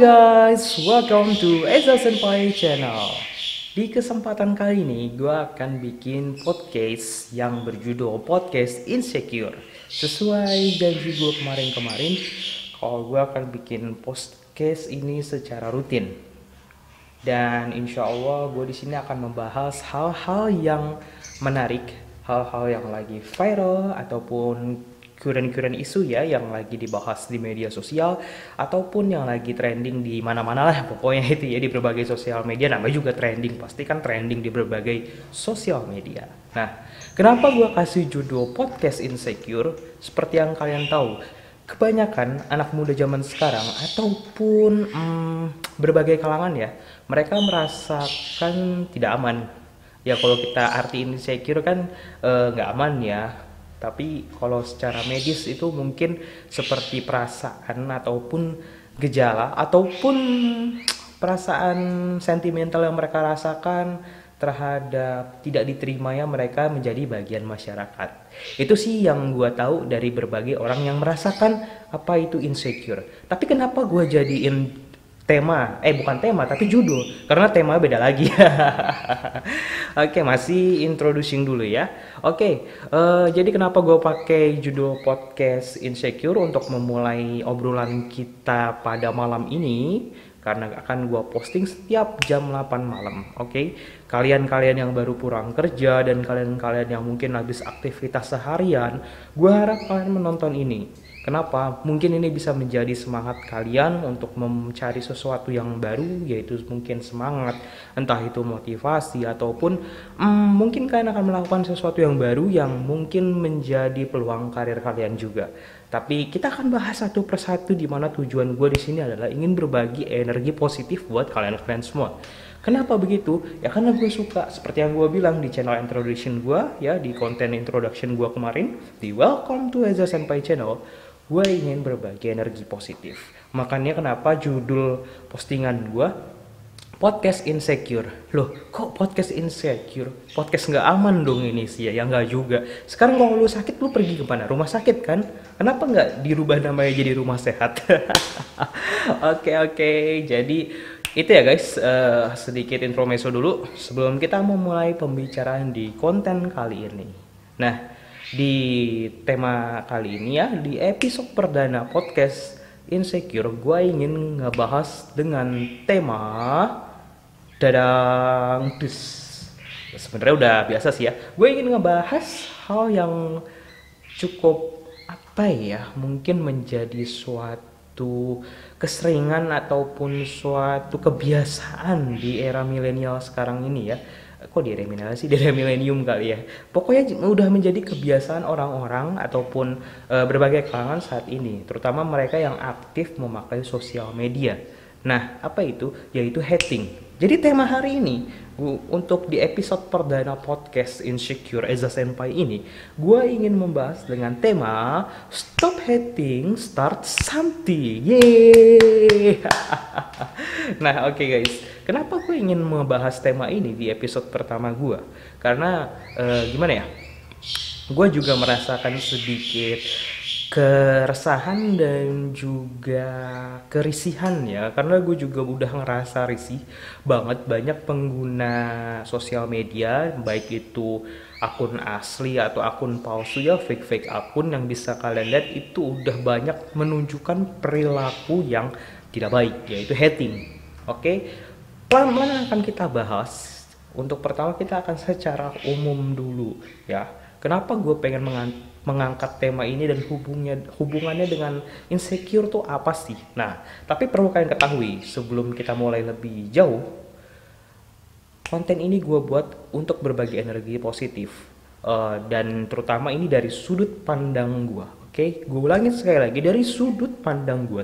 Guys, welcome to Eza Senpai Channel. Di kesempatan kali ini, gue akan bikin podcast yang berjudul Podcast Insecure. Sesuai janji gue kemarin-kemarin, kalau gue akan bikin podcast ini secara rutin. Dan insya Allah gue di sini akan membahas hal-hal yang menarik, hal-hal yang lagi viral ataupun current-current isu ya yang lagi dibahas di media sosial ataupun yang lagi trending di mana-mana lah pokoknya itu ya di berbagai sosial media. Namanya juga trending pasti kan trending di berbagai sosial media. Nah kenapa gue kasih judul podcast insecure? Seperti yang kalian tahu kebanyakan anak muda zaman sekarang ataupun hmm, berbagai kalangan ya mereka merasakan tidak aman. Ya kalau kita arti insecure kan eh, nggak uh, aman ya tapi kalau secara medis itu mungkin seperti perasaan ataupun gejala ataupun perasaan sentimental yang mereka rasakan terhadap tidak diterimanya mereka menjadi bagian masyarakat. Itu sih yang gue tahu dari berbagai orang yang merasakan apa itu insecure. Tapi kenapa gue jadiin tema eh bukan tema tapi judul. Karena tema beda lagi. Oke masih introducing dulu ya. Oke uh, jadi kenapa gue pakai judul podcast insecure untuk memulai obrolan kita pada malam ini? Karena akan gue posting setiap jam 8 malam oke? Okay? kalian-kalian yang baru pulang kerja dan kalian-kalian yang mungkin habis aktivitas seharian gue harap kalian menonton ini Kenapa? Mungkin ini bisa menjadi semangat kalian untuk mencari sesuatu yang baru, yaitu mungkin semangat, entah itu motivasi ataupun hmm, mungkin kalian akan melakukan sesuatu yang baru yang mungkin menjadi peluang karir kalian juga. Tapi kita akan bahas satu persatu di mana tujuan gue di sini adalah ingin berbagi energi positif buat kalian-kalian semua. Kenapa begitu? Ya karena gue suka seperti yang gue bilang di channel introduction gue ya di konten introduction gue kemarin di Welcome to Eza Senpai Channel gue ingin berbagi energi positif. Makanya kenapa judul postingan gue podcast insecure. Loh, kok podcast insecure? Podcast nggak aman dong ini sih ya? Ya nggak juga. Sekarang kalau lu sakit lu pergi ke mana? Rumah sakit kan? Kenapa nggak dirubah namanya jadi rumah sehat? Oke oke, okay. jadi itu ya guys uh, sedikit intermezzo dulu sebelum kita memulai pembicaraan di konten kali ini. Nah, di tema kali ini ya di episode perdana podcast Insecure gue ingin ngebahas dengan tema dadang dus sebenarnya udah biasa sih ya gue ingin ngebahas hal yang cukup apa ya mungkin menjadi suatu keseringan ataupun suatu kebiasaan di era milenial sekarang ini ya kok di era sih? Di era kali ya. Pokoknya udah menjadi kebiasaan orang-orang ataupun e, berbagai kalangan saat ini terutama mereka yang aktif memakai sosial media. Nah apa itu? Yaitu hating. Jadi tema hari ini untuk di episode perdana podcast Insecure as a Senpai ini, gue ingin membahas dengan tema Stop Hating, Start Something. Yeay! nah, oke okay guys. Kenapa gue ingin membahas tema ini di episode pertama gue? Karena uh, gimana ya? Gue juga merasakan sedikit keresahan dan juga kerisihan ya. Karena gue juga udah ngerasa risih banget banyak pengguna sosial media baik itu akun asli atau akun palsu ya fake fake akun yang bisa kalian lihat itu udah banyak menunjukkan perilaku yang tidak baik yaitu hating. Oke? Pelan-pelan akan kita bahas. Untuk pertama kita akan secara umum dulu ya. Kenapa gue pengen mengangkat tema ini dan hubungnya hubungannya dengan insecure tuh apa sih? Nah, tapi perlu kalian ketahui sebelum kita mulai lebih jauh, konten ini gue buat untuk berbagi energi positif uh, dan terutama ini dari sudut pandang gue. Oke, okay? gue ulangin sekali lagi dari sudut pandang gue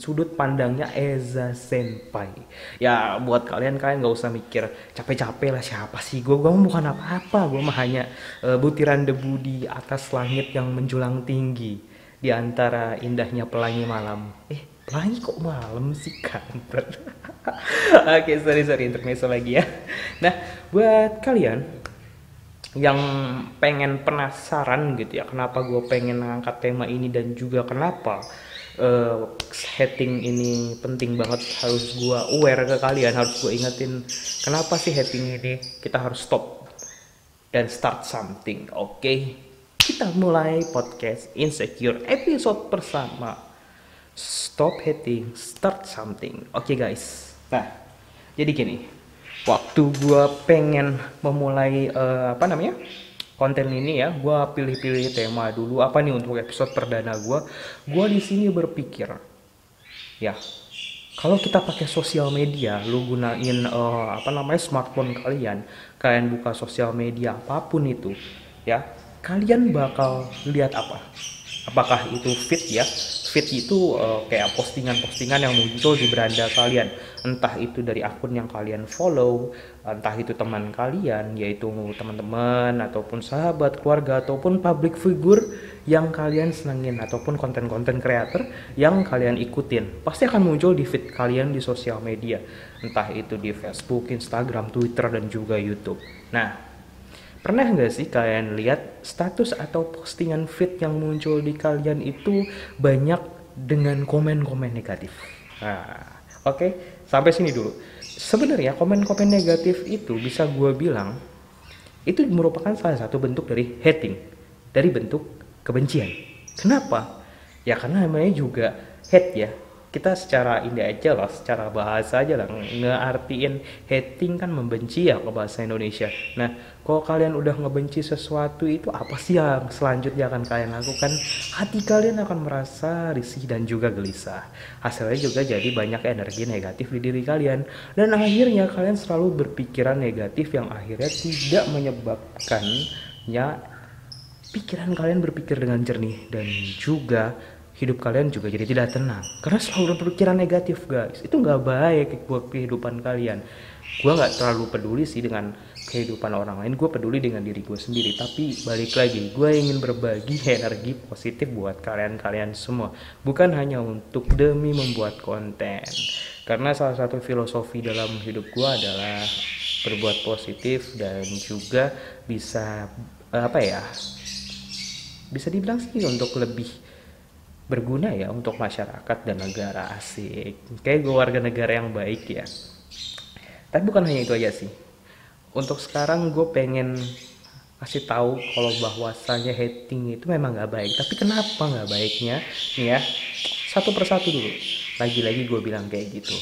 sudut pandangnya Eza Senpai. Ya buat kalian kalian nggak usah mikir capek-capek lah siapa sih gue gue bukan apa-apa gue mah hanya uh, butiran debu di atas langit yang menjulang tinggi di antara indahnya pelangi malam. Eh pelangi kok malam sih kan? Oke sorry sorry intermezzo lagi ya. Nah buat kalian yang pengen penasaran gitu ya kenapa gue pengen ngangkat tema ini dan juga kenapa uh, hating ini penting banget. Harus gua aware ke kalian harus gua ingetin kenapa sih hating ini. Kita harus stop dan start something oke? Okay? kita mulai podcast insecure episode pertama. Stop hating start something oke okay, guys? Nah jadi gini. Waktu gua pengen memulai uh, apa namanya konten ini ya gue pilih-pilih tema dulu. Apa nih untuk episode perdana gue gue di sini berpikir ya kalau kita pakai sosial media lu gunain uh, apa namanya smartphone kalian kalian buka sosial media apa pun itu ya kalian bakal lihat apa? Apakah itu fit ya fit itu uh, kayak postingan-postingan yang muncul di beranda kalian. Entah itu dari akun yang kalian follow entah itu teman kalian yaitu teman-teman ataupun sahabat keluarga ataupun public figure yang kalian senengin ataupun konten-konten creator yang kalian ikutin. Pasti akan muncul di feed kalian di sosial media. Entah itu di Facebook, Instagram, Twitter dan juga YouTube. Nah Pernah nggak sih kalian lihat status atau postingan feed yang muncul di kalian itu banyak dengan komen-komen negatif? Nah, oke, okay, sampai sini dulu. Sebenarnya komen-komen negatif itu bisa gue bilang itu merupakan salah satu bentuk dari hating, dari bentuk kebencian. Kenapa? Ya karena namanya juga hate ya, kita secara ini aja lah, secara bahasa aja lah ngeartiin hating kan membenci ya ke bahasa Indonesia. Nah, kalau kalian udah ngebenci sesuatu itu apa sih yang selanjutnya akan kalian lakukan? Hati kalian akan merasa risih dan juga gelisah. Hasilnya juga jadi banyak energi negatif di diri kalian dan akhirnya kalian selalu berpikiran negatif yang akhirnya tidak menyebabkan ya pikiran kalian berpikir dengan jernih dan juga hidup kalian juga jadi tidak tenang. Karena selalu berpikiran negatif guys. Itu nggak baik buat kehidupan kalian. Gue nggak terlalu peduli sih dengan kehidupan orang lain. Gue peduli dengan diri gue sendiri. Tapi balik lagi gue ingin berbagi energi positif buat kalian-kalian semua. Bukan hanya untuk demi membuat konten. Karena salah satu filosofi dalam hidup gue adalah berbuat positif dan juga bisa apa ya bisa dibilang sih untuk lebih berguna ya untuk masyarakat dan negara asik. Kayak gue warga negara yang baik ya. Tapi bukan hanya itu aja sih. Untuk sekarang gue pengen kasih tahu kalau bahwasanya hating itu memang nggak baik. Tapi kenapa nggak baiknya? Nih ya satu persatu dulu. Lagi-lagi gue bilang kayak gitu.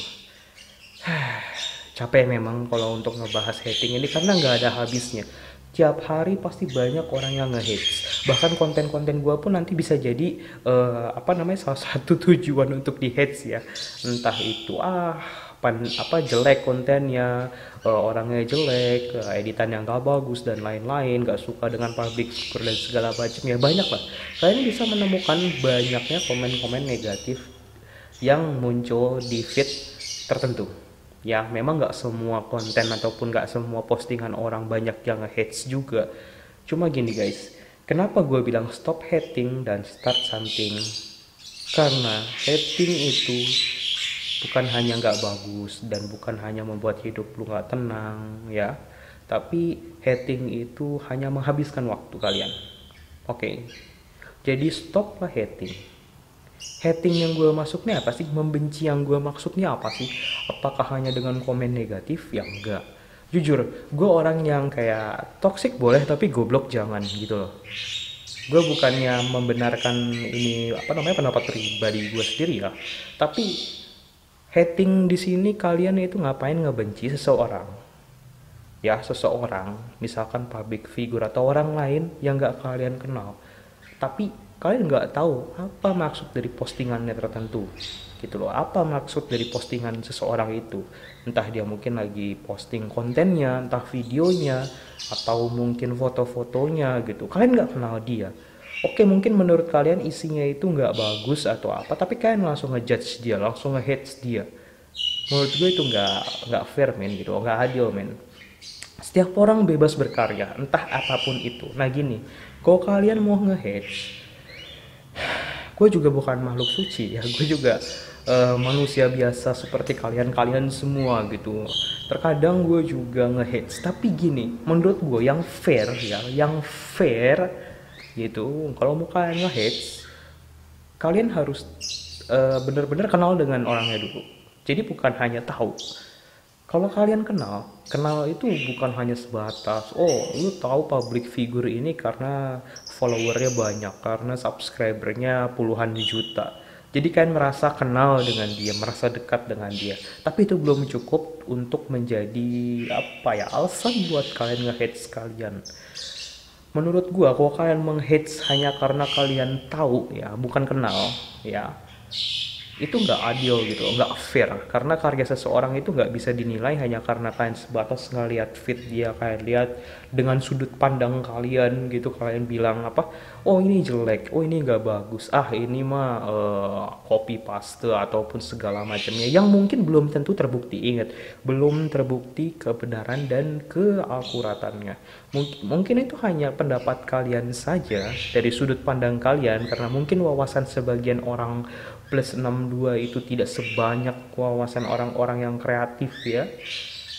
Capek memang kalau untuk ngebahas hating ini karena nggak ada habisnya tiap hari pasti banyak orang yang nge-hate. Bahkan konten-konten gue pun nanti bisa jadi uh, apa namanya salah satu tujuan untuk di hate ya. Entah itu ah pan, apa jelek kontennya uh, orangnya jelek uh, editan yang gak bagus dan lain-lain gak suka dengan public figure dan segala macam ya banyak lah. Kalian bisa menemukan banyaknya komen-komen negatif yang muncul di feed tertentu ya memang nggak semua konten ataupun nggak semua postingan orang banyak yang hates juga. Cuma gini guys. Kenapa gue bilang stop hating dan start something? Karena hating itu bukan hanya nggak bagus dan bukan hanya membuat hidup lu nggak tenang ya. Tapi hating itu hanya menghabiskan waktu kalian. Oke. Okay. jadi stoplah hating hating yang gue maksudnya apa sih? Membenci yang gue maksudnya apa sih? Apakah hanya dengan komen negatif? Ya enggak. Jujur gue orang yang kayak toxic boleh tapi goblok jangan gitu loh. Gue bukannya membenarkan ini apa namanya pendapat pribadi gue sendiri ya. Tapi hating di sini kalian itu ngapain ngebenci seseorang? Ya seseorang misalkan public figure atau orang lain yang gak kalian kenal. Tapi kalian nggak tahu apa maksud dari postingannya tertentu gitu loh apa maksud dari postingan seseorang itu? Entah dia mungkin lagi posting kontennya entah videonya atau mungkin foto-fotonya gitu. Kalian nggak kenal dia? Oke mungkin menurut kalian isinya itu nggak bagus atau apa tapi kalian langsung ngejudge dia langsung ngehate dia. Menurut gue itu nggak nggak fair men gitu. Nggak adil men. Setiap orang bebas berkarya entah apa pun itu. Nah gini kalau kalian mau ngehate gue juga bukan makhluk suci ya gue juga uh, manusia biasa seperti kalian-kalian semua gitu. Terkadang gue juga ngehits tapi gini menurut gue yang fair ya yang fair gitu kalau mau kalian ngehits kalian harus uh, bener-bener kenal dengan orangnya dulu. Jadi bukan hanya tahu. Kalau kalian kenal kenal itu bukan hanya sebatas oh lu tahu public figure ini karena followernya banyak karena subscribernya puluhan juta. Jadi kalian merasa kenal dengan dia merasa dekat dengan dia. Tapi itu belum cukup untuk menjadi apa ya alasan buat kalian nge-hate sekalian. Menurut gua kalau kalian menghate hanya karena kalian tahu ya bukan kenal ya itu nggak adil gitu nggak fair. Karena karya seseorang itu nggak bisa dinilai hanya karena kalian sebatas ngeliat fit dia kalian lihat dengan sudut pandang kalian gitu kalian bilang apa oh ini jelek oh ini nggak bagus ah ini mah uh, copy paste ataupun segala macamnya. Yang mungkin belum tentu terbukti ingat belum terbukti kebenaran dan keakuratannya. Mungkin mungkin itu hanya pendapat kalian saja dari sudut pandang kalian karena mungkin wawasan sebagian orang plus 62 itu tidak sebanyak wawasan orang-orang yang kreatif ya.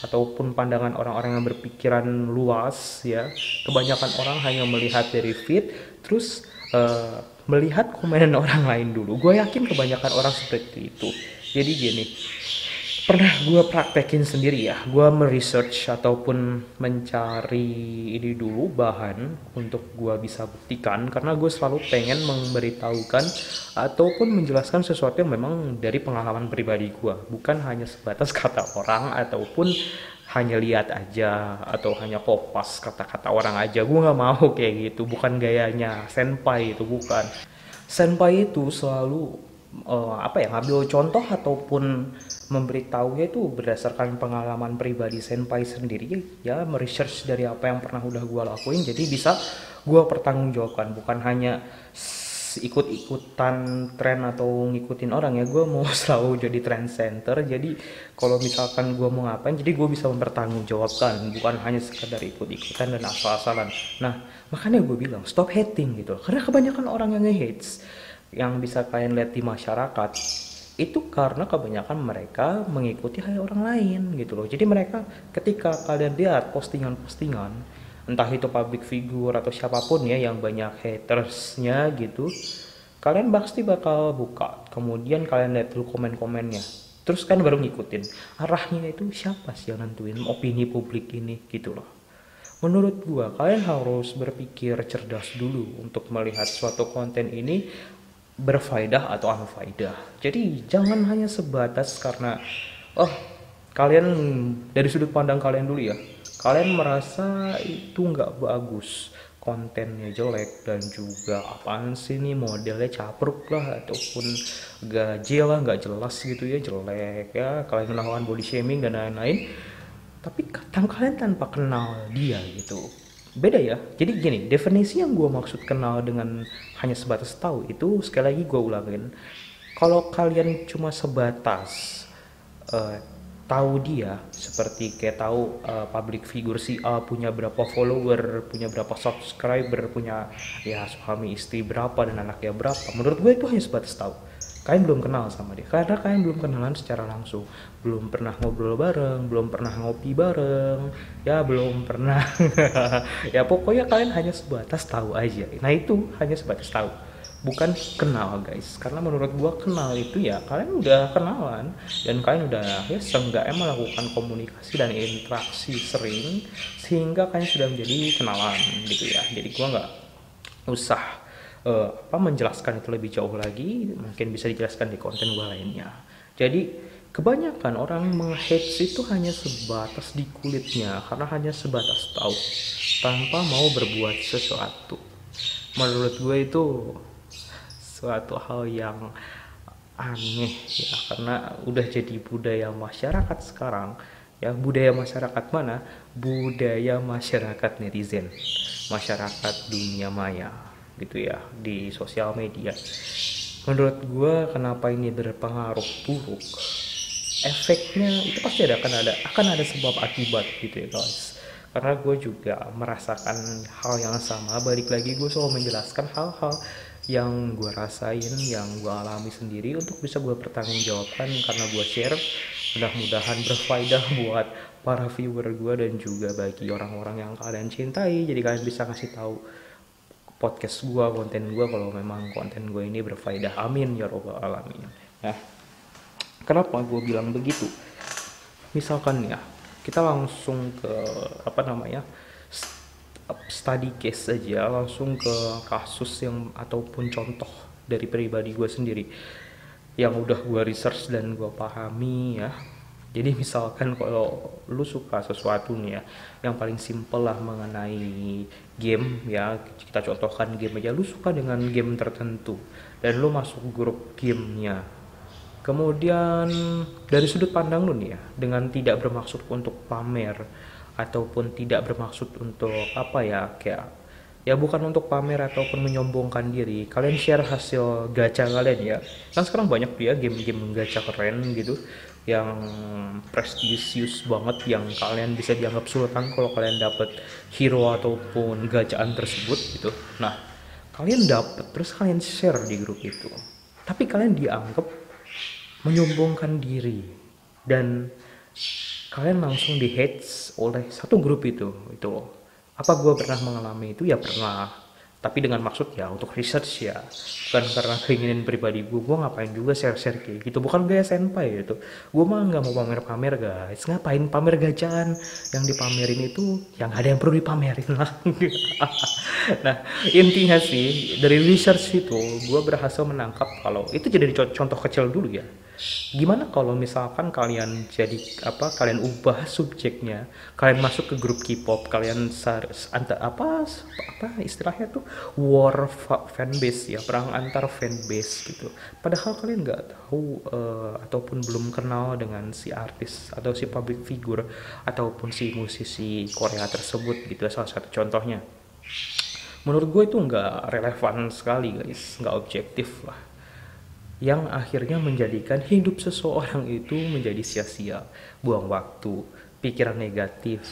Ataupun pandangan orang-orang yang berpikiran luas ya. Kebanyakan orang hanya melihat dari feed terus uh, melihat komenan orang lain dulu. Gue yakin kebanyakan orang seperti itu. Jadi gini pernah gue praktekin sendiri ya. Gue meresearch ataupun mencari ini dulu bahan untuk gue bisa buktikan. Karena gue selalu pengen memberitahukan ataupun menjelaskan sesuatu yang memang dari pengalaman pribadi gue bukan hanya sebatas kata orang ataupun hanya lihat aja atau hanya kopas kata-kata orang aja. Gue nggak mau kayak gitu. Bukan gayanya. Senpai itu bukan. Senpai itu selalu uh, apa ya ngambil contoh ataupun memberitahunya itu berdasarkan pengalaman pribadi senpai sendiri ya meresearch dari apa yang pernah udah gue lakuin jadi bisa gue pertanggungjawabkan. Bukan hanya ikut-ikutan tren atau ngikutin orang ya gue mau selalu jadi trend center. Jadi kalau misalkan gue mau ngapain jadi gue bisa mempertanggungjawabkan. Bukan hanya sekedar ikut-ikutan dan asal-asalan. Nah makanya gue bilang stop hating gitu. Karena kebanyakan orang yang nge-hates yang bisa kalian lihat di masyarakat itu karena kebanyakan mereka mengikuti hal orang lain gitu loh. Jadi mereka ketika kalian lihat postingan-postingan entah itu public figure atau siapa pun ya yang banyak hatersnya gitu kalian pasti bakal buka. Kemudian kalian lihat dulu komen-komennya. Terus kan baru ngikutin arahnya itu siapa sih yang nentuin opini publik ini? Gitu loh. Menurut gua kalian harus berpikir cerdas dulu untuk melihat suatu konten ini berfaedah atau anfaidah. Jadi jangan hanya sebatas karena oh kalian dari sudut pandang kalian dulu ya. Kalian merasa itu nggak bagus, kontennya jelek dan juga apaan sih nih modelnya capruk lah ataupun gaji lah nggak jelas gitu ya jelek ya kalian melakukan body shaming dan lain-lain tapi kalian tanpa kenal dia gitu beda ya jadi gini definisi yang gue maksud kenal dengan hanya sebatas tahu itu sekali lagi gue ulangin. Kalau kalian cuma sebatas uh, tahu dia seperti kayak tahu uh, public figure si A punya berapa follower punya berapa subscriber punya ya suami istri berapa dan anaknya berapa menurut gue itu hanya sebatas tahu. Kalian belum kenal sama dia karena kalian belum kenalan secara langsung belum pernah ngobrol bareng belum pernah ngopi bareng ya belum pernah. Ya pokoknya kalian hanya sebatas tahu aja. Nah itu hanya sebatas tahu. Bukan kenal guys. Karena menurut gua kenal itu ya kalian udah kenalan dan kalian udah ya seenggaknya melakukan komunikasi dan interaksi sering sehingga kalian sudah menjadi kenalan gitu ya. Jadi gua nggak usah uh, apa menjelaskan itu lebih jauh lagi. Mungkin bisa dijelaskan di konten gue lainnya. Jadi kebanyakan orang menghate itu hanya sebatas di kulitnya karena hanya sebatas tahu tanpa mau berbuat sesuatu. Menurut gue itu suatu hal yang aneh ya karena udah jadi budaya masyarakat sekarang. Ya budaya masyarakat mana? Budaya masyarakat netizen masyarakat dunia maya gitu ya di sosial media. Menurut gue kenapa ini berpengaruh buruk efeknya itu pasti ada akan ada akan ada sebab akibat gitu ya guys. Karena gue juga merasakan hal yang sama. Balik lagi gue selalu menjelaskan hal-hal yang gue rasain yang gue alami sendiri untuk bisa gue pertanggungjawabkan karena gue share. Mudah-mudahan berfaedah buat para viewer gue dan juga bagi orang-orang yang kalian cintai. Jadi kalian bisa kasih tahu podcast gue konten gue kalau memang konten gue ini berfaedah. Amin ya robbal alamin. Nah kenapa gue bilang begitu? Misalkan ya kita langsung ke apa namanya study case saja langsung ke kasus yang ataupun contoh dari pribadi gue sendiri. Yang udah gue research dan gue pahami ya. Jadi misalkan kalau lu suka sesuatu nih ya yang paling simple lah mengenai game ya kita contohkan game aja. Lu suka dengan game tertentu dan lu masuk grup gamenya kemudian dari sudut pandang lu nih ya dengan tidak bermaksud untuk pamer ataupun tidak bermaksud untuk apa ya kayak ya bukan untuk pamer ataupun menyombongkan diri kalian share hasil gacha kalian ya. Kan sekarang banyak ya game-game gacha keren gitu yang prestisius banget yang kalian bisa dianggap sultan kalau kalian dapat hero ataupun gacaan tersebut gitu. Nah kalian dapat terus kalian share di grup itu. Tapi kalian dianggap menyombongkan diri. Dan kalian langsung di hates oleh satu grup itu itu loh. Apa gue pernah mengalami itu? Ya pernah. Tapi dengan maksud ya untuk research ya. Bukan karena keinginan pribadi gue gue ngapain juga share-share kayak gitu? Bukan gaya senpai gitu. Gue mah nggak mau pamer-pamer guys. Ngapain pamer gajaan yang dipamerin itu yang ada yang perlu dipamerin lah. Nah intinya sih dari research itu gue berhasil menangkap kalau itu jadi contoh kecil dulu ya gimana kalau misalkan kalian jadi apa kalian ubah subjeknya kalian masuk ke grup K-pop kalian antar apa apa istilahnya tuh war fanbase ya perang antar fanbase gitu. Padahal kalian nggak tahu uh, ataupun belum kenal dengan si artis atau si public figure ataupun si musisi Korea tersebut gitu salah satu contohnya. Menurut gue itu nggak relevan sekali guys. Nggak objektif lah yang akhirnya menjadikan hidup seseorang itu menjadi sia-sia, buang waktu, pikiran negatif.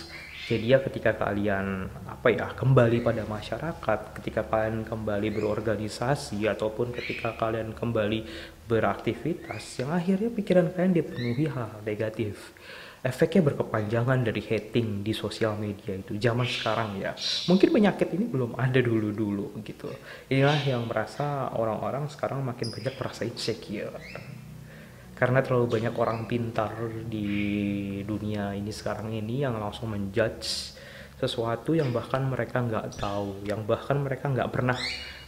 Jadi ya ketika kalian apa ya kembali pada masyarakat, ketika kalian kembali berorganisasi ataupun ketika kalian kembali beraktivitas, yang akhirnya pikiran kalian dipenuhi hal, -hal negatif efeknya berkepanjangan dari hating di sosial media itu zaman sekarang ya. Mungkin penyakit ini belum ada dulu dulu gitu. Inilah yang merasa orang-orang sekarang makin banyak merasa insecure. Karena terlalu banyak orang pintar di dunia ini sekarang ini yang langsung menjudge sesuatu yang bahkan mereka nggak tahu yang bahkan mereka nggak pernah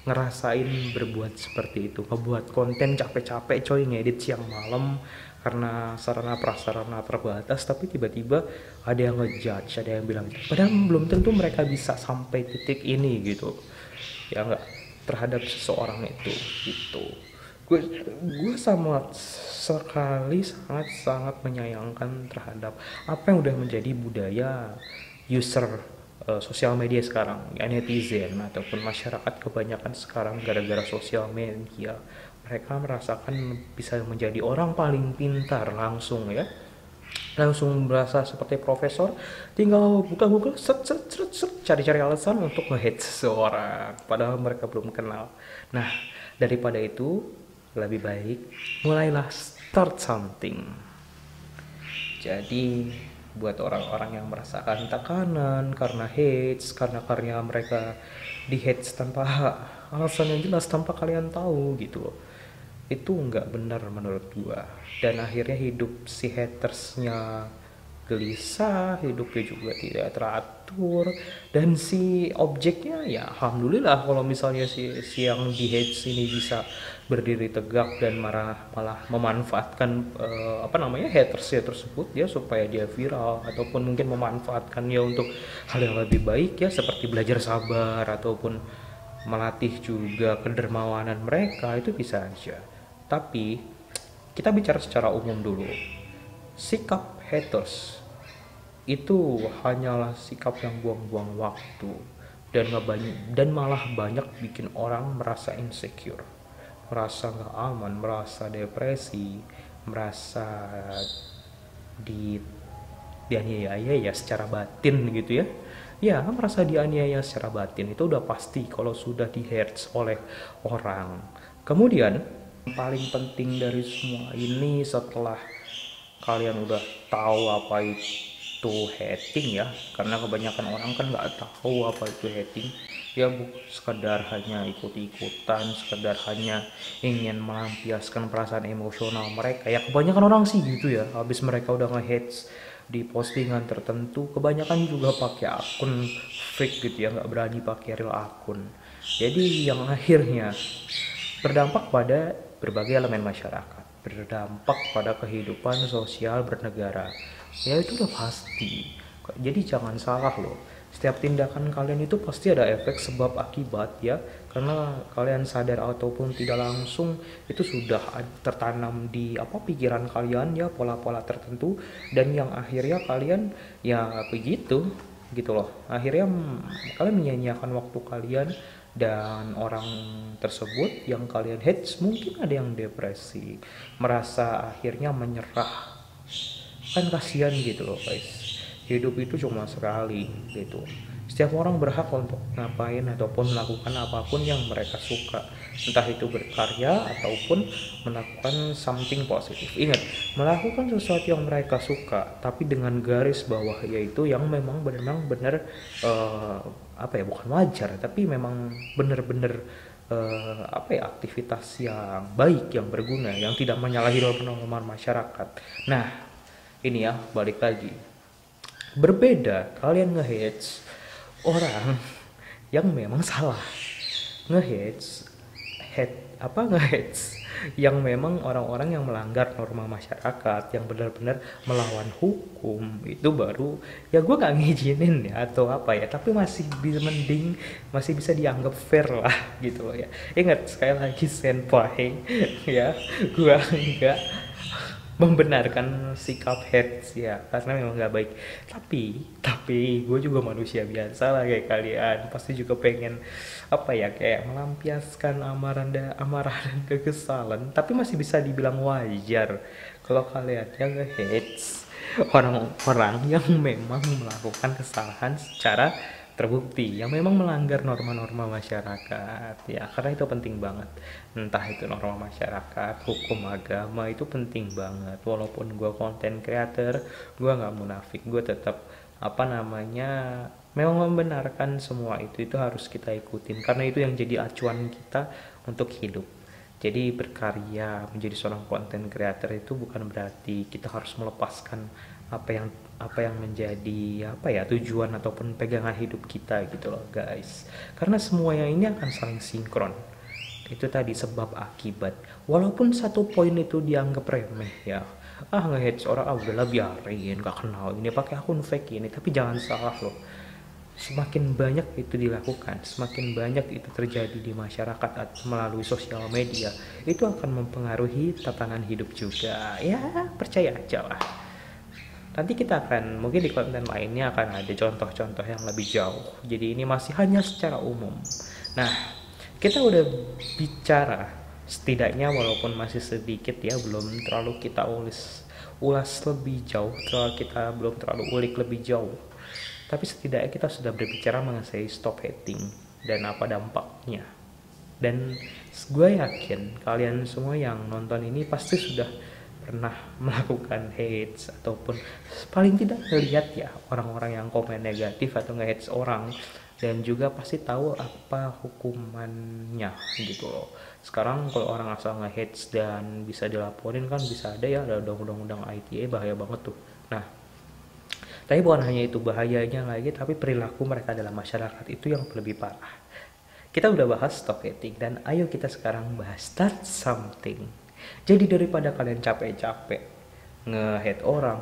ngerasain berbuat seperti itu. Ngebuat konten capek-capek coy ngedit siang malam karena sarana prasarana terbatas tapi tiba-tiba ada yang ngejudge ada yang bilang padahal belum tentu mereka bisa sampai titik ini gitu. Ya enggak terhadap seseorang itu gitu. Gue gue sama sekali sangat sangat menyayangkan terhadap apa yang udah menjadi budaya user uh, sosial media sekarang ya netizen ataupun masyarakat kebanyakan sekarang gara-gara sosial media mereka merasakan bisa menjadi orang paling pintar langsung ya. Langsung berasa seperti profesor tinggal buka Google set set set set cari-cari alasan untuk nge seseorang padahal mereka belum kenal. Nah daripada itu lebih baik mulailah start something. Jadi buat orang-orang yang merasakan tekanan karena hates karena karya mereka di hates tanpa alasan yang jelas tanpa kalian tahu gitu loh itu nggak benar menurut gua. Dan akhirnya hidup si hatersnya gelisah hidupnya juga tidak teratur dan si objeknya ya alhamdulillah kalau misalnya si, si yang di hate ini bisa berdiri tegak dan marah malah memanfaatkan uh, apa namanya hatersnya tersebut ya supaya dia viral ataupun mungkin memanfaatkannya untuk hal yang lebih baik ya seperti belajar sabar ataupun melatih juga kedermawanan mereka itu bisa aja tapi kita bicara secara umum dulu. Sikap haters itu hanyalah sikap yang buang-buang waktu dan banyak dan malah banyak bikin orang merasa insecure, merasa nggak aman, merasa depresi, merasa di dianiaya ya secara batin gitu ya ya merasa dianiaya secara batin itu udah pasti kalau sudah di oleh orang kemudian paling penting dari semua ini setelah kalian udah tahu apa itu hating ya. Karena kebanyakan orang kan nggak tahu apa itu hating. Ya bu sekedar hanya ikut-ikutan sekedar hanya ingin melampiaskan perasaan emosional mereka. Ya kebanyakan orang sih gitu ya. Habis mereka udah nge di postingan tertentu kebanyakan juga pakai akun fake gitu ya. Nggak berani pakai real akun. Jadi yang akhirnya berdampak pada berbagai elemen masyarakat berdampak pada kehidupan sosial bernegara. Ya itu udah pasti. Jadi jangan salah loh. Setiap tindakan kalian itu pasti ada efek sebab akibat ya. Karena kalian sadar ataupun tidak langsung itu sudah tertanam di apa pikiran kalian ya pola-pola tertentu. Dan yang akhirnya kalian ya begitu gitu loh. Akhirnya kalian menyanyiakan waktu kalian dan orang tersebut yang kalian hate mungkin ada yang depresi merasa akhirnya menyerah. Kan kasihan gitu loh guys. Hidup itu cuma sekali gitu. Setiap orang berhak untuk ngapain ataupun melakukan apa pun yang mereka suka entah itu berkarya ataupun melakukan something positif. Ingat melakukan sesuatu yang mereka suka tapi dengan garis bawah yaitu yang memang benar-benar uh, apa ya bukan wajar tapi memang benar-benar uh, apa ya aktivitas yang baik yang berguna yang tidak menyalahi norma-norma masyarakat. Nah ini ya balik lagi. Berbeda kalian ngehits orang yang memang salah. Ngehits head apa ngehits yang memang orang-orang yang melanggar norma masyarakat yang benar-benar melawan hukum itu baru ya gue gak ngizinin ya atau apa ya tapi masih bisa mending masih bisa dianggap fair lah gitu ya. Ingat sekali lagi senpai ya gue enggak membenarkan sikap heads ya karena memang nggak baik. Tapi tapi gue juga manusia biasa lah kayak kalian. Pasti juga pengen apa ya kayak melampiaskan amarah dan amarah dan kekesalan. Tapi masih bisa dibilang wajar kalau kalian yang heads orang-orang yang memang melakukan kesalahan secara terbukti yang memang melanggar norma-norma masyarakat. Ya karena itu penting banget. Entah itu norma masyarakat hukum agama itu penting banget. Walaupun gue konten creator gue nggak munafik gue tetap apa namanya memang membenarkan semua itu itu harus kita ikutin. Karena itu yang jadi acuan kita untuk hidup. Jadi berkarya menjadi seorang konten creator itu bukan berarti kita harus melepaskan apa yang apa yang menjadi apa ya tujuan ataupun pegangan hidup kita gitu loh guys. Karena semua yang ini akan saling sinkron. Itu tadi sebab akibat. Walaupun satu poin itu dianggap remeh ya. Ah ngehits orang ah udahlah biarin gak kenal ini pakai akun fake ini. Tapi jangan salah loh. Semakin banyak itu dilakukan semakin banyak itu terjadi di masyarakat melalui sosial media itu akan mempengaruhi tatanan hidup juga. Ya percaya aja lah nanti kita akan mungkin di konten lainnya akan ada contoh-contoh yang lebih jauh. Jadi ini masih hanya secara umum. Nah kita udah bicara setidaknya walaupun masih sedikit ya belum terlalu kita ulas ulas lebih jauh terlalu kita belum terlalu ulik lebih jauh. Tapi setidaknya kita sudah berbicara mengenai stop hating dan apa dampaknya. Dan gue yakin kalian semua yang nonton ini pasti sudah pernah melakukan hates ataupun paling tidak melihat ya orang-orang yang komen negatif atau nge-hates orang dan juga pasti tahu apa hukumannya gitu loh. Sekarang kalau orang asal nge-hates dan bisa dilaporin kan bisa ada ya ada undang-undang ITE bahaya banget tuh. Nah tapi bukan hanya itu bahayanya lagi tapi perilaku mereka dalam masyarakat itu yang lebih parah. Kita udah bahas hating dan ayo kita sekarang bahas start something jadi daripada kalian capek-capek ngehead orang,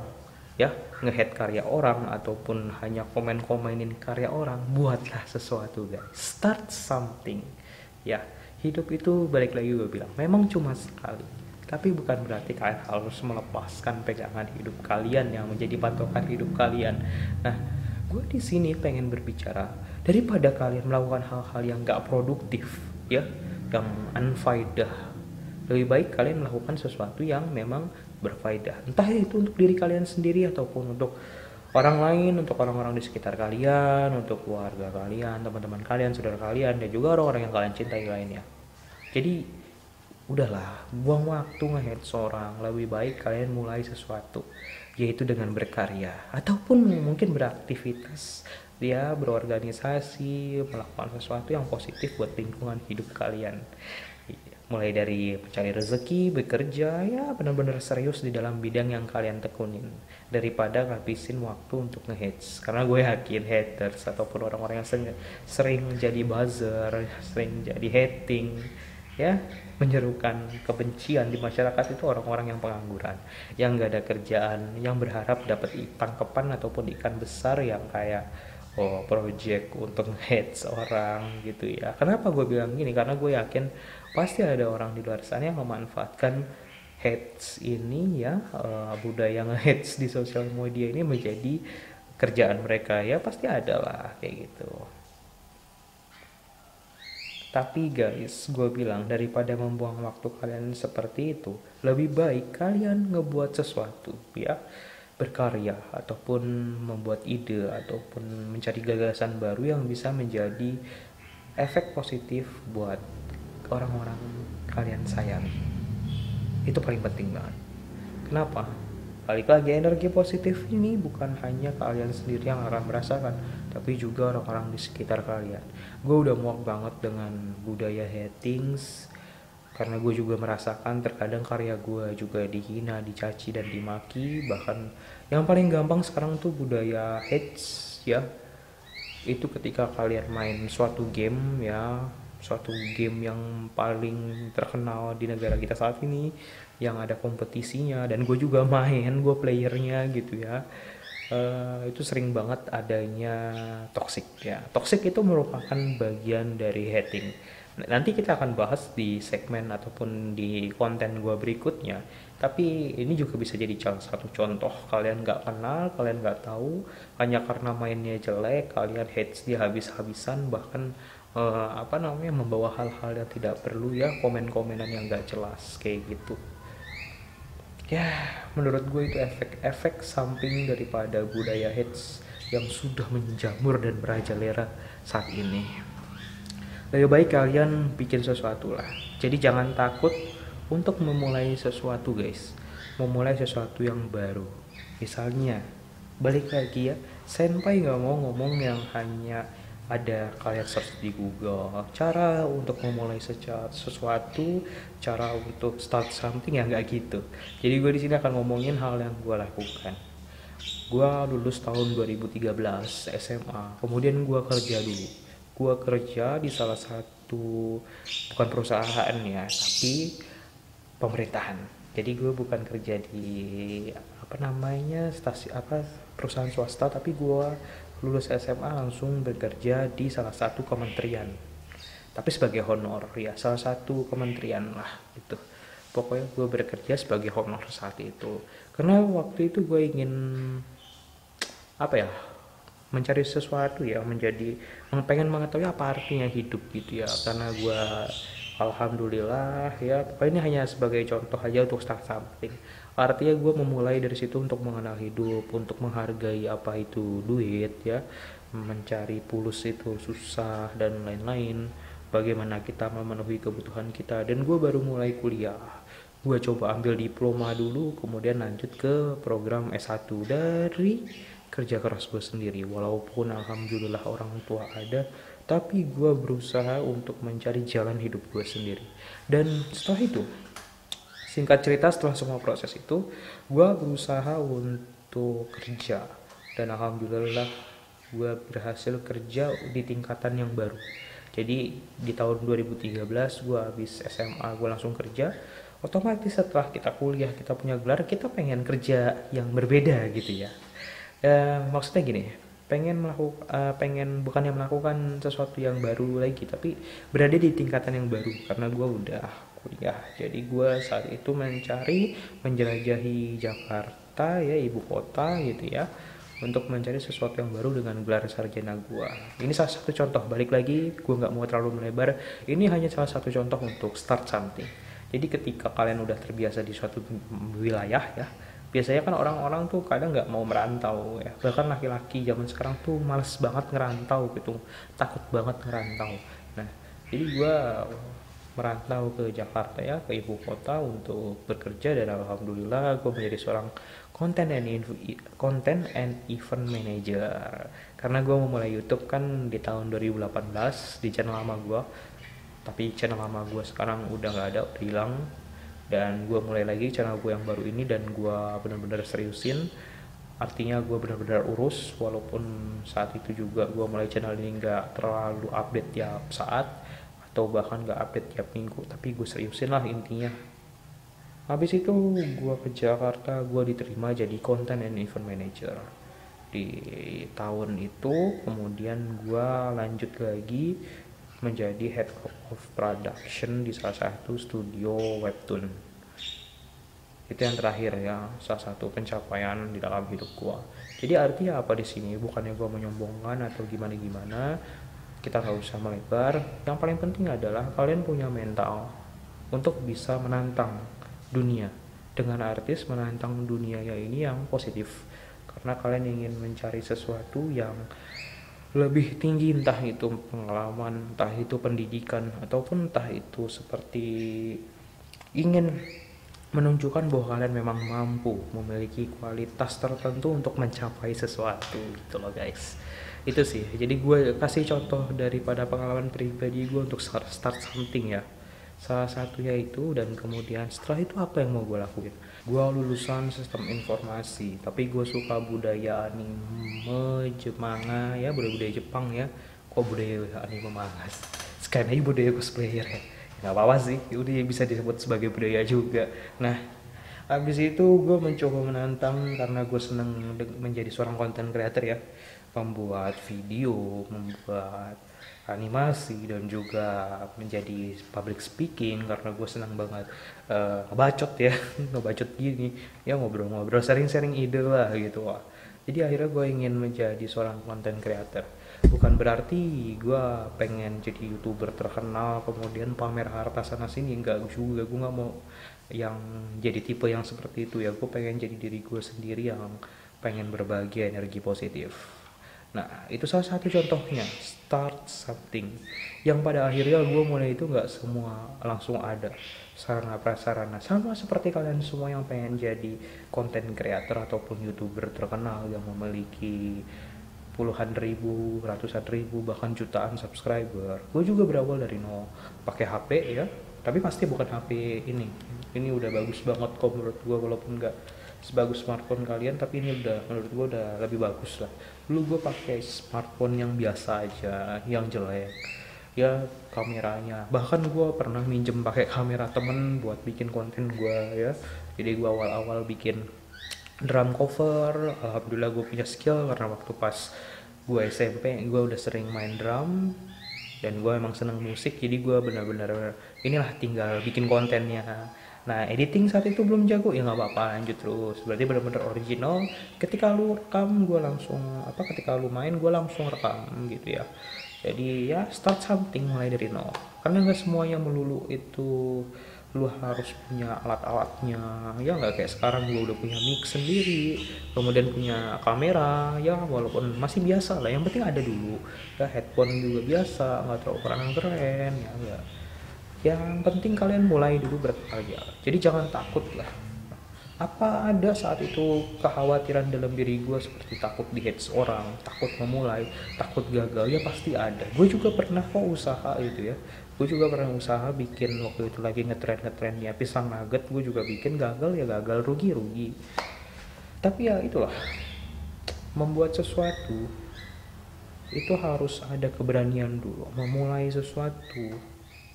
ya, ngehead karya orang ataupun hanya komen-komenin karya orang, buatlah sesuatu guys. Start something. Ya, hidup itu balik lagi gue bilang, memang cuma sekali. Tapi bukan berarti kalian harus melepaskan pegangan hidup kalian yang menjadi patokan hidup kalian. Nah, gue di sini pengen berbicara daripada kalian melakukan hal-hal yang gak produktif, ya, yang unfaedah lebih baik kalian melakukan sesuatu yang memang berfaedah. Entah itu untuk diri kalian sendiri ataupun untuk orang lain untuk orang-orang di sekitar kalian untuk keluarga kalian teman-teman kalian saudara kalian dan juga orang-orang yang kalian cintai lainnya. Jadi udahlah buang waktu ngehead seorang. Lebih baik kalian mulai sesuatu yaitu dengan berkarya. Ataupun mungkin beraktivitas. Dia berorganisasi melakukan sesuatu yang positif buat lingkungan hidup kalian mulai dari mencari rezeki, bekerja, ya benar-benar serius di dalam bidang yang kalian tekunin. Daripada ngabisin waktu untuk ngehits. Karena gue yakin haters ataupun orang-orang yang sering, sering jadi buzzer, sering jadi hating ya menyerukan kebencian di masyarakat itu orang-orang yang pengangguran. Yang gak ada kerjaan yang berharap dapat tangkepan ataupun ikan besar yang kayak oh project untuk hate orang gitu ya. Kenapa gue bilang gini? Karena gue yakin pasti ada orang di luar sana yang memanfaatkan hates ini ya uh, budaya nge-hates di sosial media ini menjadi kerjaan mereka. Ya pasti ada lah kayak gitu. Tapi guys, gue bilang daripada membuang waktu kalian seperti itu, lebih baik kalian ngebuat sesuatu ya. Berkarya ataupun membuat ide ataupun mencari gagasan baru yang bisa menjadi efek positif buat orang-orang kalian sayang. Itu paling penting banget. Kenapa? Balik lagi energi positif ini bukan hanya kalian sendiri yang akan merasakan tapi juga orang-orang di sekitar kalian. Gue udah muak banget dengan budaya hatings karena gue juga merasakan terkadang karya gue juga dihina, dicaci dan dimaki. Bahkan yang paling gampang sekarang tuh budaya hates ya. Itu ketika kalian main suatu game ya suatu game yang paling terkenal di negara kita saat ini yang ada kompetisinya dan gue juga main gue playernya gitu ya. Uh, itu sering banget adanya toxic ya. Toxic itu merupakan bagian dari hating. Nanti kita akan bahas di segmen ataupun di konten gue berikutnya. Tapi ini juga bisa jadi salah satu contoh. Kalian nggak kenal kalian nggak tahu hanya karena mainnya jelek kalian hates dia habis-habisan bahkan uh, apa namanya membawa hal-hal yang tidak perlu ya komen-komenan yang nggak jelas kayak gitu. Ya menurut gue itu efek-efek samping daripada budaya hates yang sudah menjamur dan merajalela saat ini. Lebih baik kalian bikin sesuatu lah. Jadi jangan takut untuk memulai sesuatu guys. Memulai sesuatu yang baru. Misalnya balik lagi ya. Senpai nggak mau ngomong yang hanya ada kalian search di Google cara untuk memulai sesuatu cara untuk start something ya nggak gitu. Jadi gue di sini akan ngomongin hal yang gue lakukan. Gue lulus tahun 2013 SMA kemudian gue kerja dulu. Gue kerja di salah satu bukan perusahaan ya tapi pemerintahan. Jadi gue bukan kerja di apa namanya stasi apa perusahaan swasta tapi gue lulus SMA langsung bekerja di salah satu kementerian. Tapi sebagai honor ya salah satu kementerian lah gitu. Pokoknya gue bekerja sebagai honor saat itu. Karena waktu itu gue ingin apa ya mencari sesuatu ya menjadi pengen mengetahui apa artinya hidup gitu ya. Karena gue alhamdulillah ya pokoknya ini hanya sebagai contoh aja untuk start something artinya gue memulai dari situ untuk mengenal hidup untuk menghargai apa itu duit ya. Mencari pulus itu susah dan lain-lain. Bagaimana kita memenuhi kebutuhan kita. Dan gue baru mulai kuliah. Gue coba ambil diploma dulu kemudian lanjut ke program S1 dari kerja keras gue sendiri. Walaupun alhamdulillah orang tua ada tapi gue berusaha untuk mencari jalan hidup gue sendiri. Dan setelah itu singkat cerita setelah semua proses itu gue berusaha untuk kerja. Dan alhamdulillah gue berhasil kerja di tingkatan yang baru. Jadi di tahun 2013 gue habis SMA gue langsung kerja. Otomatis setelah kita kuliah kita punya gelar kita pengen kerja yang berbeda gitu ya. Uh, maksudnya gini pengen melakukan uh, pengen bukannya melakukan sesuatu yang baru lagi tapi berada di tingkatan yang baru. Karena gue udah kuliah. Jadi gue saat itu mencari menjelajahi Jakarta ya ibu kota gitu ya untuk mencari sesuatu yang baru dengan gelar sarjana gue ini salah satu contoh. Balik lagi gue nggak mau terlalu melebar. Ini hanya salah satu contoh untuk start something. Jadi ketika kalian udah terbiasa di suatu wilayah ya biasanya kan orang-orang tuh kadang nggak mau merantau ya. Bahkan laki-laki zaman sekarang tuh males banget ngerantau gitu. Takut banget ngerantau. Nah jadi gue merantau ke Jakarta ya ke ibu kota untuk bekerja dan alhamdulillah gue menjadi seorang content and content and event manager. Karena gue memulai YouTube kan di tahun 2018 di channel lama gue tapi channel lama gue sekarang udah nggak ada udah hilang. Dan gue mulai lagi channel gue yang baru ini dan gue benar-benar seriusin. Artinya gue benar-benar urus walaupun saat itu juga gue mulai channel ini nggak terlalu update tiap saat atau bahkan gak update tiap minggu. Tapi gue seriusin lah intinya. Habis itu gue ke Jakarta gue diterima jadi content and event manager. Di tahun itu kemudian gue lanjut lagi menjadi head of production di salah satu studio webtoon. Itu yang terakhir ya salah satu pencapaian di dalam hidup gue jadi artinya apa di sini? Bukannya gue menyombongkan atau gimana gimana kita nggak usah melebar. Yang paling penting adalah kalian punya mental untuk bisa menantang dunia. Dengan artis menantang dunia ya ini yang positif. Karena kalian ingin mencari sesuatu yang lebih tinggi entah itu pengalaman entah itu pendidikan ataupun entah itu seperti ingin menunjukkan bahwa kalian memang mampu memiliki kualitas tertentu untuk mencapai sesuatu gitu loh guys itu sih. Jadi gue kasih contoh daripada pengalaman pribadi gue untuk start, something ya. Salah satunya itu dan kemudian setelah itu apa yang mau gue lakuin? Gue lulusan sistem informasi tapi gue suka budaya anime Jepang ya budaya-budaya Jepang ya. Kok budaya anime manga sekarang aja budaya cosplayer ya. Nggak apa-apa sih udah bisa disebut sebagai budaya juga. Nah habis itu gue mencoba menantang karena gue seneng menjadi seorang content creator ya membuat video, membuat animasi dan juga menjadi public speaking karena gue senang banget uh, ngebacot ya ngebacot gini. Ya ngobrol-ngobrol sering-sering ide lah gitu wah jadi akhirnya gue ingin menjadi seorang content creator. Bukan berarti gue pengen jadi youtuber terkenal kemudian pamer harta sana sini enggak juga. Gue nggak mau yang jadi tipe yang seperti itu ya. Gue pengen jadi diri gue sendiri yang pengen berbagi energi positif Nah, itu salah satu contohnya, start something. Yang pada akhirnya gue mulai itu nggak semua langsung ada sarana prasarana. Sama seperti kalian semua yang pengen jadi konten creator ataupun youtuber terkenal yang memiliki puluhan ribu, ratusan ribu, bahkan jutaan subscriber. Gue juga berawal dari nol, pakai HP ya, tapi pasti bukan HP ini. Ini udah bagus banget kok menurut gue walaupun nggak sebagus smartphone kalian tapi ini udah menurut gue udah lebih bagus lah dulu gue pakai smartphone yang biasa aja yang jelek. Ya kameranya. Bahkan gue pernah minjem pakai kamera temen buat bikin konten gue ya. Jadi gue awal-awal bikin drum cover. Alhamdulillah gue punya skill karena waktu pas gue SMP gue udah sering main drum. Dan gue emang seneng musik jadi gue benar-benar inilah tinggal bikin kontennya Nah editing saat itu belum jago ya nggak apa-apa lanjut terus. Berarti benar-benar original. Ketika lu rekam gue langsung apa? Ketika lu main gue langsung rekam gitu ya. Jadi ya start something mulai dari nol. Karena nggak semuanya melulu itu lu harus punya alat-alatnya ya nggak kayak sekarang gue udah punya mic sendiri kemudian punya kamera ya walaupun masih biasa lah yang penting ada dulu ya headphone juga biasa nggak terlalu keren ya enggak yang penting kalian mulai dulu berkarya. Jadi jangan takut lah. Apa ada saat itu kekhawatiran dalam diri gue seperti takut di hate orang takut memulai takut gagal? Ya pasti ada. Gue juga pernah kok usaha itu ya. Gue juga pernah usaha bikin waktu itu lagi ngetren ngetrennya pisang nugget. Gue juga bikin gagal ya gagal rugi rugi tapi ya itulah membuat sesuatu itu harus ada keberanian dulu. Memulai sesuatu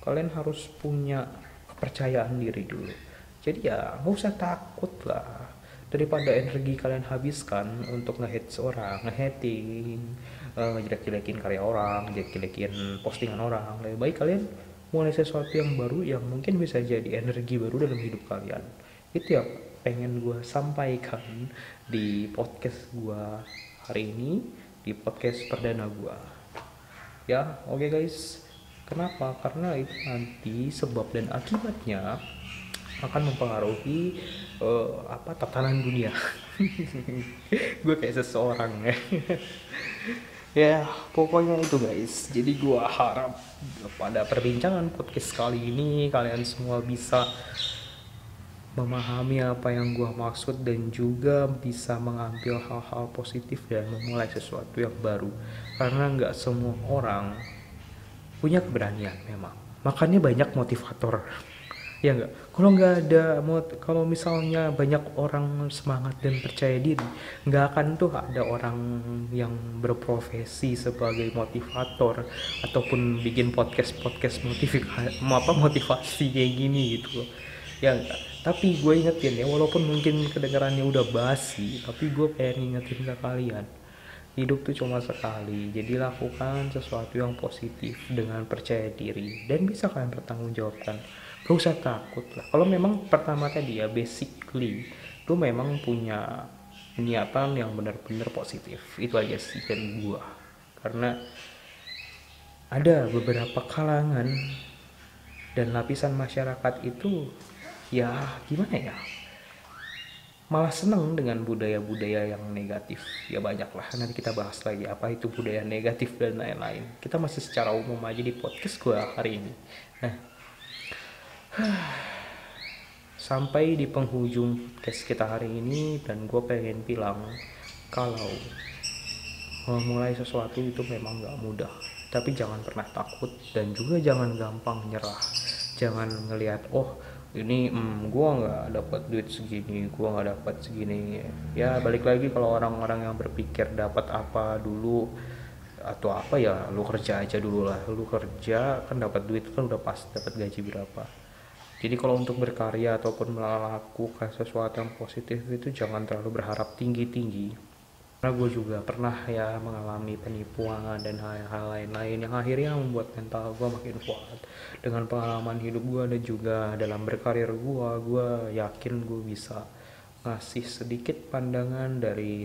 kalian harus punya kepercayaan diri dulu jadi ya nggak usah takut lah daripada energi kalian habiskan untuk nge-hate seorang, nge-hating, uh, ngejelek-jelekin karya orang, ngejelek-jelekin postingan orang. Lebih baik kalian mulai sesuatu yang baru yang mungkin bisa jadi energi baru dalam hidup kalian. Itu yang pengen gue sampaikan di podcast gue hari ini, di podcast perdana gue. Ya, oke okay guys. Kenapa? Karena itu nanti sebab dan akibatnya akan mempengaruhi uh, apa tatanan dunia. gue kayak seseorang ya. ya pokoknya itu guys jadi gua harap pada perbincangan podcast kali ini kalian semua bisa memahami apa yang gua maksud dan juga bisa mengambil hal-hal positif dan memulai sesuatu yang baru karena nggak semua orang punya keberanian memang. Makanya banyak motivator. Ya enggak kalau nggak ada kalau misalnya banyak orang semangat dan percaya diri nggak akan tuh ada orang yang berprofesi sebagai motivator ataupun bikin podcast podcast motivasi apa motivasi kayak gini gitu ya enggak tapi gue ingetin ya walaupun mungkin kedengarannya udah basi tapi gue pengen ingetin ke kalian hidup tuh cuma sekali jadi lakukan sesuatu yang positif dengan percaya diri dan bisa kalian bertanggungjawabkan gak usah takut lah. Kalau memang pertama tadi ya basically lu memang punya niatan yang benar-benar positif. Itu aja sih dari gua. Karena ada beberapa kalangan dan lapisan masyarakat itu ya gimana ya malah seneng dengan budaya-budaya yang negatif. Ya banyak lah nanti kita bahas lagi apa itu budaya negatif dan lain-lain. Kita masih secara umum aja di podcast gua hari ini. Nah sampai di penghujung tes kita hari ini dan gue pengen bilang kalau memulai sesuatu itu memang gak mudah. Tapi jangan pernah takut dan juga jangan gampang nyerah. Jangan ngelihat oh ini hmm, gue nggak dapat duit segini gue nggak dapat segini. Ya balik lagi kalau orang-orang yang berpikir dapat apa dulu atau apa ya lu kerja aja dulu lah. Lu kerja kan dapat duit kan udah pas dapat gaji berapa. Jadi kalau untuk berkarya ataupun melakukan sesuatu yang positif itu jangan terlalu berharap tinggi-tinggi karena gue juga pernah ya mengalami penipuan dan hal-hal lain-lain yang akhirnya membuat mental gue makin kuat. Dengan pengalaman hidup gue dan juga dalam berkarir gue gue yakin gue bisa ngasih sedikit pandangan dari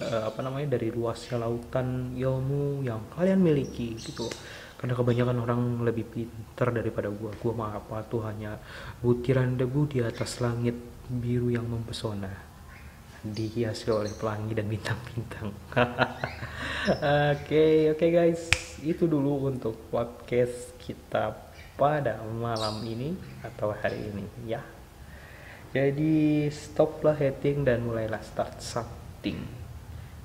uh, apa namanya dari luasnya lautan ilmu yang kalian miliki gitu. Karena kebanyakan orang lebih pintar daripada gua. Gua mah apa tuh hanya butiran debu di atas langit biru yang mempesona dihiasi oleh pelangi dan bintang-bintang. Oke oke okay, guys. Itu dulu untuk podcast kita pada malam ini atau hari ini ya. Jadi stoplah hating dan mulailah start something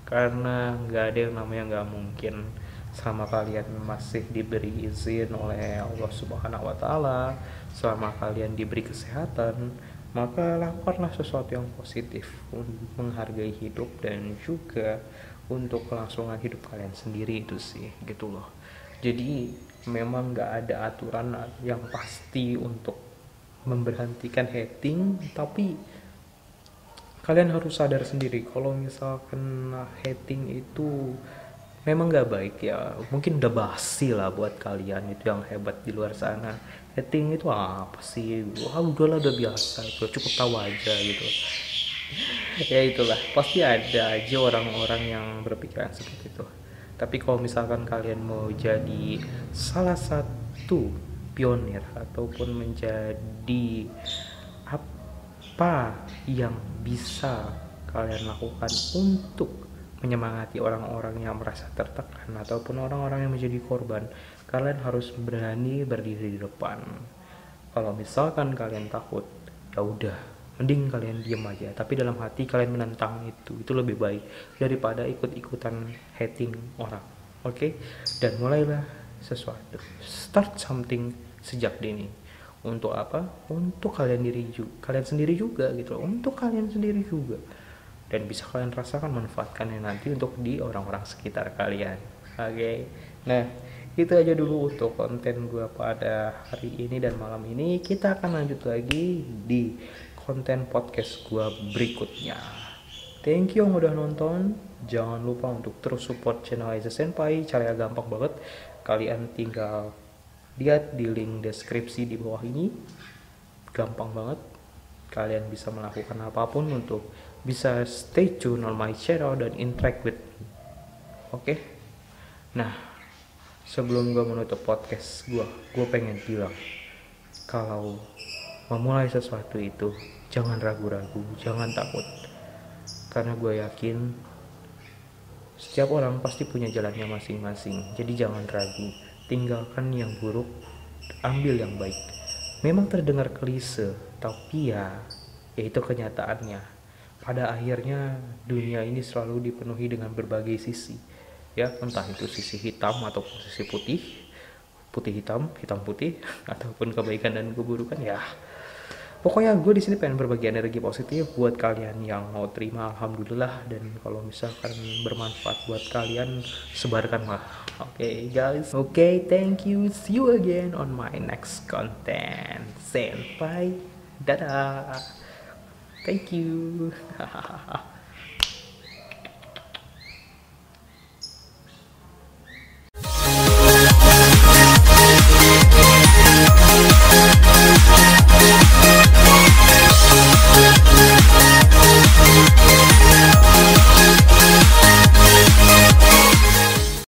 karena nggak ada yang namanya nggak mungkin selama kalian masih diberi izin oleh Allah Subhanahu wa taala, selama kalian diberi kesehatan, maka lakukanlah sesuatu yang positif menghargai hidup dan juga untuk kelangsungan hidup kalian sendiri itu sih gitu loh. Jadi memang nggak ada aturan yang pasti untuk memberhentikan hating, tapi kalian harus sadar sendiri kalau misalkan hating itu memang nggak baik ya mungkin udah basi lah buat kalian itu yang hebat di luar sana hating itu apa sih? Wah udahlah udah biasa. Itu cukup tahu aja gitu. Ya itulah. Pasti ada aja orang-orang yang berpikiran seperti itu. Tapi kalau misalkan kalian mau jadi salah satu pionir ataupun menjadi apa yang bisa kalian lakukan untuk menyemangati orang-orang yang merasa tertekan ataupun orang-orang yang menjadi korban kalian harus berani berdiri di depan. Kalau misalkan kalian takut ya udah mending kalian diam aja. Tapi dalam hati kalian menentang itu itu lebih baik daripada ikut-ikutan hating orang oke? Okay? dan mulailah sesuatu. Start something sejak dini. Untuk apa? Untuk kalian diri juga kalian sendiri juga gitu untuk kalian sendiri juga. Dan bisa kalian rasakan manfaatkannya nanti untuk di orang-orang sekitar kalian oke? Okay? nah itu aja dulu untuk konten gue pada hari ini dan malam ini kita akan lanjut lagi di konten podcast gue berikutnya thank you yang udah nonton jangan lupa untuk terus support channel Aiza Senpai caranya gampang banget kalian tinggal lihat di link deskripsi di bawah ini gampang banget kalian bisa melakukan apa pun untuk bisa stay tune on my channel dan interact with. Oke. Okay? Nah, sebelum gue menutup podcast gue, gue pengen bilang kalau memulai sesuatu itu jangan ragu-ragu, jangan takut. Karena gue yakin Setiap orang pasti punya jalannya masing-masing, jadi jangan ragu. Tinggalkan yang buruk, ambil yang baik. Memang terdengar klise, tapi ya, ya itu kenyataannya. Pada akhirnya, dunia ini selalu dipenuhi dengan berbagai sisi. Ya, entah itu sisi hitam atau sisi putih, putih hitam, hitam putih, ataupun kebaikan dan keburukan ya. Pokoknya gue di sini pengen berbagi energi positif buat kalian yang mau terima alhamdulillah. Dan kalau misalkan bermanfaat buat kalian sebarkan lah oke okay, guys. Oke okay, thank you. See you again on my next content. Senpai. Dadah. Thank you